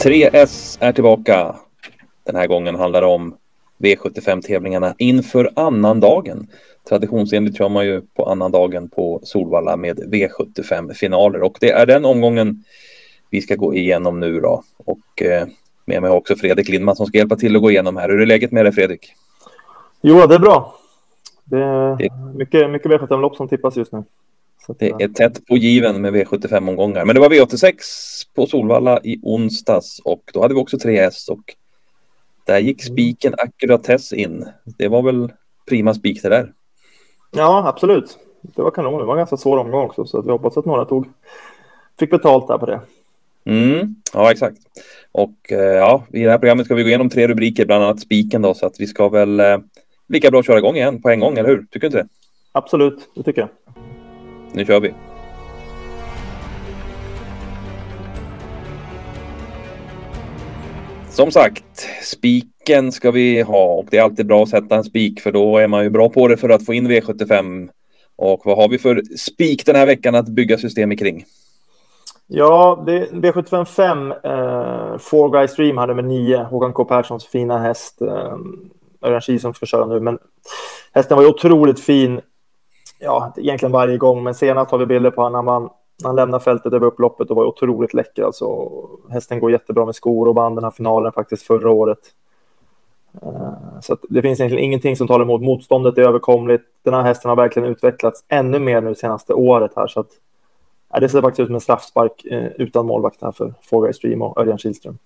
3S är tillbaka. Den här gången handlar det om V75-tävlingarna inför annandagen. Traditionsenligt kör man ju på annandagen på Solvalla med V75-finaler och det är den omgången vi ska gå igenom nu då. Och eh, med mig har också Fredrik Lindman som ska hjälpa till att gå igenom här. Hur är läget med dig Fredrik? Jo, det är bra. Det är mycket, mycket V75-lopp som tippas just nu. Det är tätt på given med V75-omgångar. Men det var V86 på Solvalla i onsdags och då hade vi också 3S och där gick mm. spiken Accuratess in. Det var väl prima spik det där. Ja, absolut. Det var kanon. Det var en ganska svår omgång också så vi hoppas att några tog fick betalt där på det. Mm, ja, exakt. Och eh, ja, i det här programmet ska vi gå igenom tre rubriker, bland annat spiken då, så att vi ska väl eh, lika bra köra igång igen på en gång, eller hur? Tycker du inte det? Absolut, det tycker jag. Nu kör vi. Som sagt, spiken ska vi ha och det är alltid bra att sätta en spik för då är man ju bra på det för att få in V75. Och vad har vi för spik den här veckan att bygga system kring? Ja, det är V75 5. Eh, Four Guys stream hade med 9. Håkan K Perssons fina häst. Eh, Örjan som ska köra nu, men hästen var ju otroligt fin. Ja, egentligen varje gång, men senast har vi bilder på honom när man han lämnar fältet över upploppet och var otroligt läcker. Alltså, hästen går jättebra med skor och band den här finalen faktiskt förra året. Uh, så det finns egentligen ingenting som talar emot. Motståndet är överkomligt. Den här hästen har verkligen utvecklats ännu mer nu senaste året här. Så att, ja, det ser faktiskt ut som en straffspark uh, utan målvakt här för Fogar Stream och Örjan Kihlström.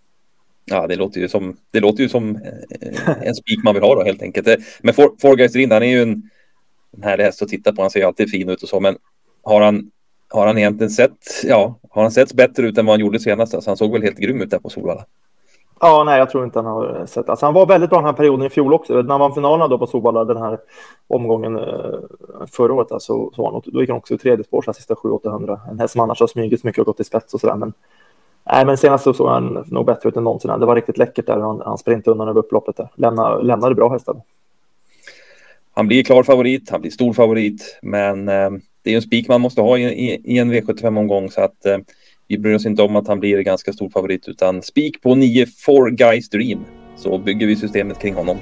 Ja, det låter ju som, det låter ju som eh, en spik man vill ha då helt enkelt. Men Fågare Stream, han är ju en, en härlig häst att titta på. Han ser alltid fin ut och så, men har han har han egentligen sett, ja, har han sett bättre ut än vad han gjorde senast? Alltså, han såg väl helt grym ut där på Solvalla. Ja, nej, jag tror inte han har eh, sett. Alltså, han var väldigt bra den här perioden i fjol också. När han vann finalen då på Solvalla den här omgången eh, förra året, alltså, så han, då gick han också i tredje spår, så sista 7-800. En häst som annars har smugit mycket och gått i spets och sådär. Men, nej, men senast så såg han nog bättre ut än någonsin. Det var riktigt läckert där. Han, han sprintade undan över upploppet där. Lämna, lämnade bra hästar. Han blir klar favorit, han blir stor favorit, men eh, det är en spik man måste ha i, i, i en V75-omgång så att eh, vi bryr oss inte om att han blir ganska stor favorit utan spik på 9 for Guys Dream så bygger vi systemet kring honom.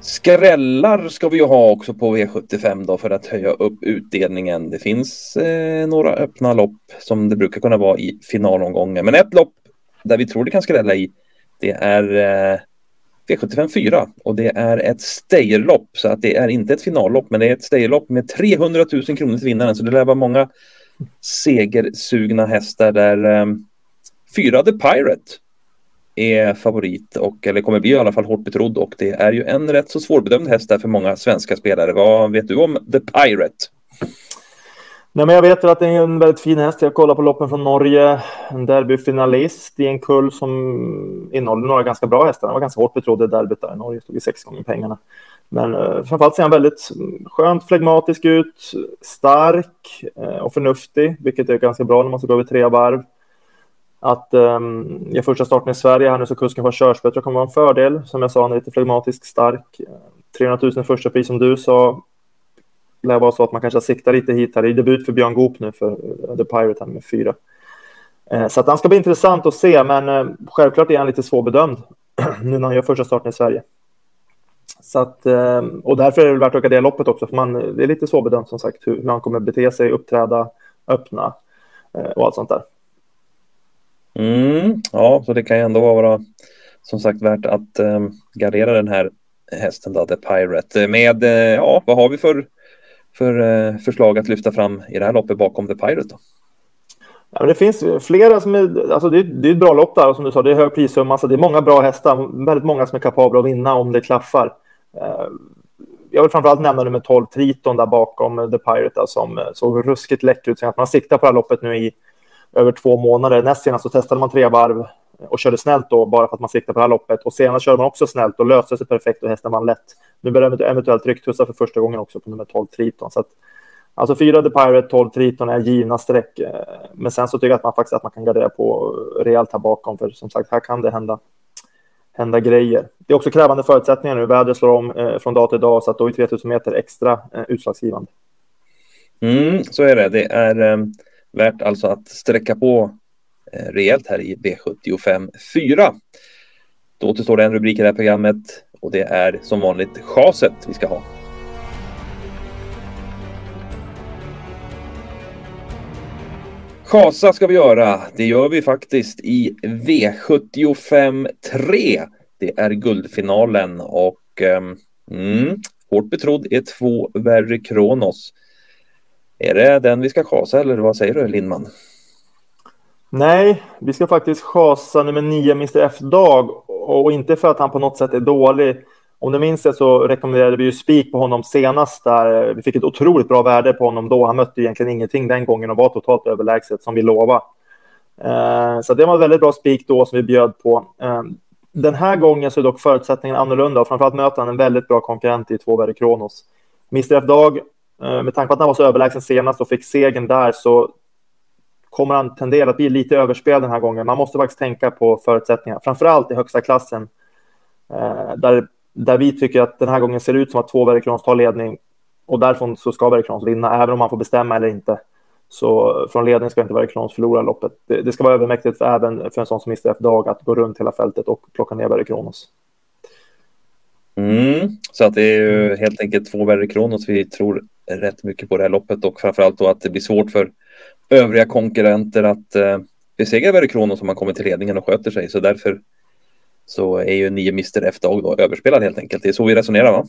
Skrällar ska vi ju ha också på V75 då för att höja upp utdelningen. Det finns eh, några öppna lopp som det brukar kunna vara i finalomgången. Men ett lopp där vi tror det kan skrälla i det är eh, V75 4 och det är ett stayerlopp så att det är inte ett finallopp men det är ett stayerlopp med 300 000 kronor till vinnaren så det lär vara många segersugna hästar där ehm, fyra The Pirate är favorit och eller kommer bli i alla fall hårt betrodd och det är ju en rätt så svårbedömd häst där för många svenska spelare. Vad vet du om The Pirate? Nej, men jag vet att det är en väldigt fin häst. Jag kollar på loppen från Norge. En derbyfinalist i en kull som innehåller några ganska bra hästar. Han var ganska hårt betrodd i derbyt där i Norge. Stod i sex gånger pengarna. Men eh, framförallt ser han väldigt skönt flegmatisk ut. Stark eh, och förnuftig, vilket är ganska bra när man ska gå över tre varv. Att eh, ge första starten i Sverige här nu så kusken får körspö det kommer vara en fördel. Som jag sa, han är lite flegmatisk, stark. Eh, 300 000 första pris som du sa lär vara så att man kanske siktar lite hit här. Det är debut för Björn Goop nu för eh, The Pirate här med fyra. Eh, så att han ska bli intressant att se, men eh, självklart är han lite svårbedömd nu när han gör första starten i Sverige. Så att, och därför är det värt att åka det loppet också, för man, det är lite svårbedömt som sagt hur, han kommer bete sig, uppträda, öppna och allt sånt där. Mm, ja, så det kan ju ändå vara som sagt värt att gardera den här hästen då, The Pirate. Med, ja, vad har vi för för eh, förslag att lyfta fram i det här loppet bakom The Pirate? Då? Ja, men det finns flera som är, alltså det, det är ett bra lopp där och som du sa, det är hög prissumma, så det är många bra hästar, väldigt många som är kapabla att vinna om det klaffar. Eh, jag vill framförallt nämna nummer 12, Triton, där bakom The Pirate, som eh, såg ruskigt läcker ut. Att man siktar på det här loppet nu i över två månader. Näst senast så testade man tre varv och körde snällt då, bara för att man siktar på det här loppet. Och senast körde man också snällt och löste sig perfekt och hästen vann lätt. Nu börjar det eventuellt rycktussa för första gången också på nummer 12 Triton. Så att, alltså 4 The Pirate, 12 Triton är givna streck. Eh, men sen så tycker jag att man faktiskt att man kan gardera på rejält här bakom. För som sagt, här kan det hända, hända grejer. Det är också krävande förutsättningar nu. Vädret slår om eh, från dag till dag så att då är 3000 meter extra eh, utslagsgivande. Mm, så är det. Det är eh, värt alltså att sträcka på Eh, rejält här i V75 4. Då återstår det en rubrik i det här programmet och det är som vanligt chaset vi ska ha. Chasa ska vi göra. Det gör vi faktiskt i V75 3. Det är guldfinalen och ehm, mm, hårt betrodd är två värre Kronos. Är det den vi ska chasa eller vad säger du Lindman? Nej, vi ska faktiskt chasa nummer nio, Mr F-Dag. Och inte för att han på något sätt är dålig. Om du minns det så rekommenderade vi ju spik på honom senast. Där vi fick ett otroligt bra värde på honom då. Han mötte egentligen ingenting den gången och var totalt överlägset som vi lovade. Eh, så det var en väldigt bra spik då som vi bjöd på. Eh, den här gången så är dock förutsättningen annorlunda och framförallt möter han en väldigt bra konkurrent i två Kronos. Mr F-Dag, eh, med tanke på att han var så överlägsen senast och fick segern där så kommer han tendera att bli lite överspelad den här gången. Man måste faktiskt tänka på förutsättningar, framförallt i högsta klassen. Eh, där, där vi tycker att den här gången ser ut som att två Vericrons tar ledning och därifrån så ska Vericrons vinna, även om man får bestämma eller inte. Så från ledning ska inte Vericrons förlora loppet. Det, det, ska vara övermäktigt för, även för en sån som Mr F Dag att gå runt hela fältet och plocka ner Vericronos. Mm, så att det är ju helt enkelt två Vericronos vi tror rätt mycket på det här loppet och framförallt då att det blir svårt för övriga konkurrenter att eh, besegra Verikrono om man kommer till ledningen och sköter sig. Så därför så är ju nio mister F-dag då överspelad helt enkelt. Det är så vi resonerar va?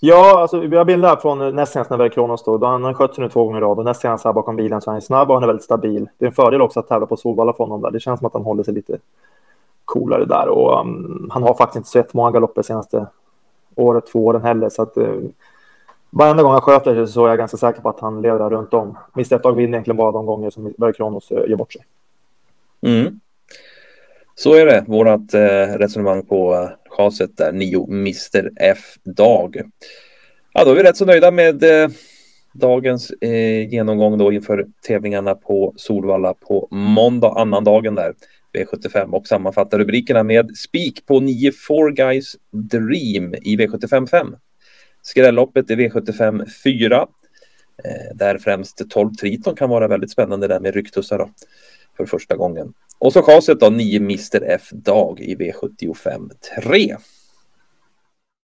Ja, alltså, vi har bilder från näst senast när Verikronos då. Han har skött sig nu två gånger i rad och näst senast här bakom bilen så han är snabb och han är väldigt stabil. Det är en fördel också att tävla på Solvalla för honom där. Det känns som att han håller sig lite coolare där och um, han har faktiskt inte sett många galopper senaste året, två åren heller. Så att, uh, Varenda gång han sköter sig så är jag ganska säker på att han lever där runt om. Mr F-Dag vinner egentligen bara de gånger som Berg Kronos eh, gör bort sig. Mm. Så är det, vårt eh, resonemang på eh, chaset där, nio Mr F-Dag. Ja, då är vi rätt så nöjda med dagens eh, genomgång då inför tävlingarna på Solvalla på måndag, annan dagen där, V75 och sammanfattar rubrikerna med spik på 9 Four Guys Dream i V75 5. Skrälloppet i V75 4. Eh, där främst 12 Triton kan vara väldigt spännande där med rycktussar då, för första gången. Och så chaset då 9 Mr F Dag i V75 3.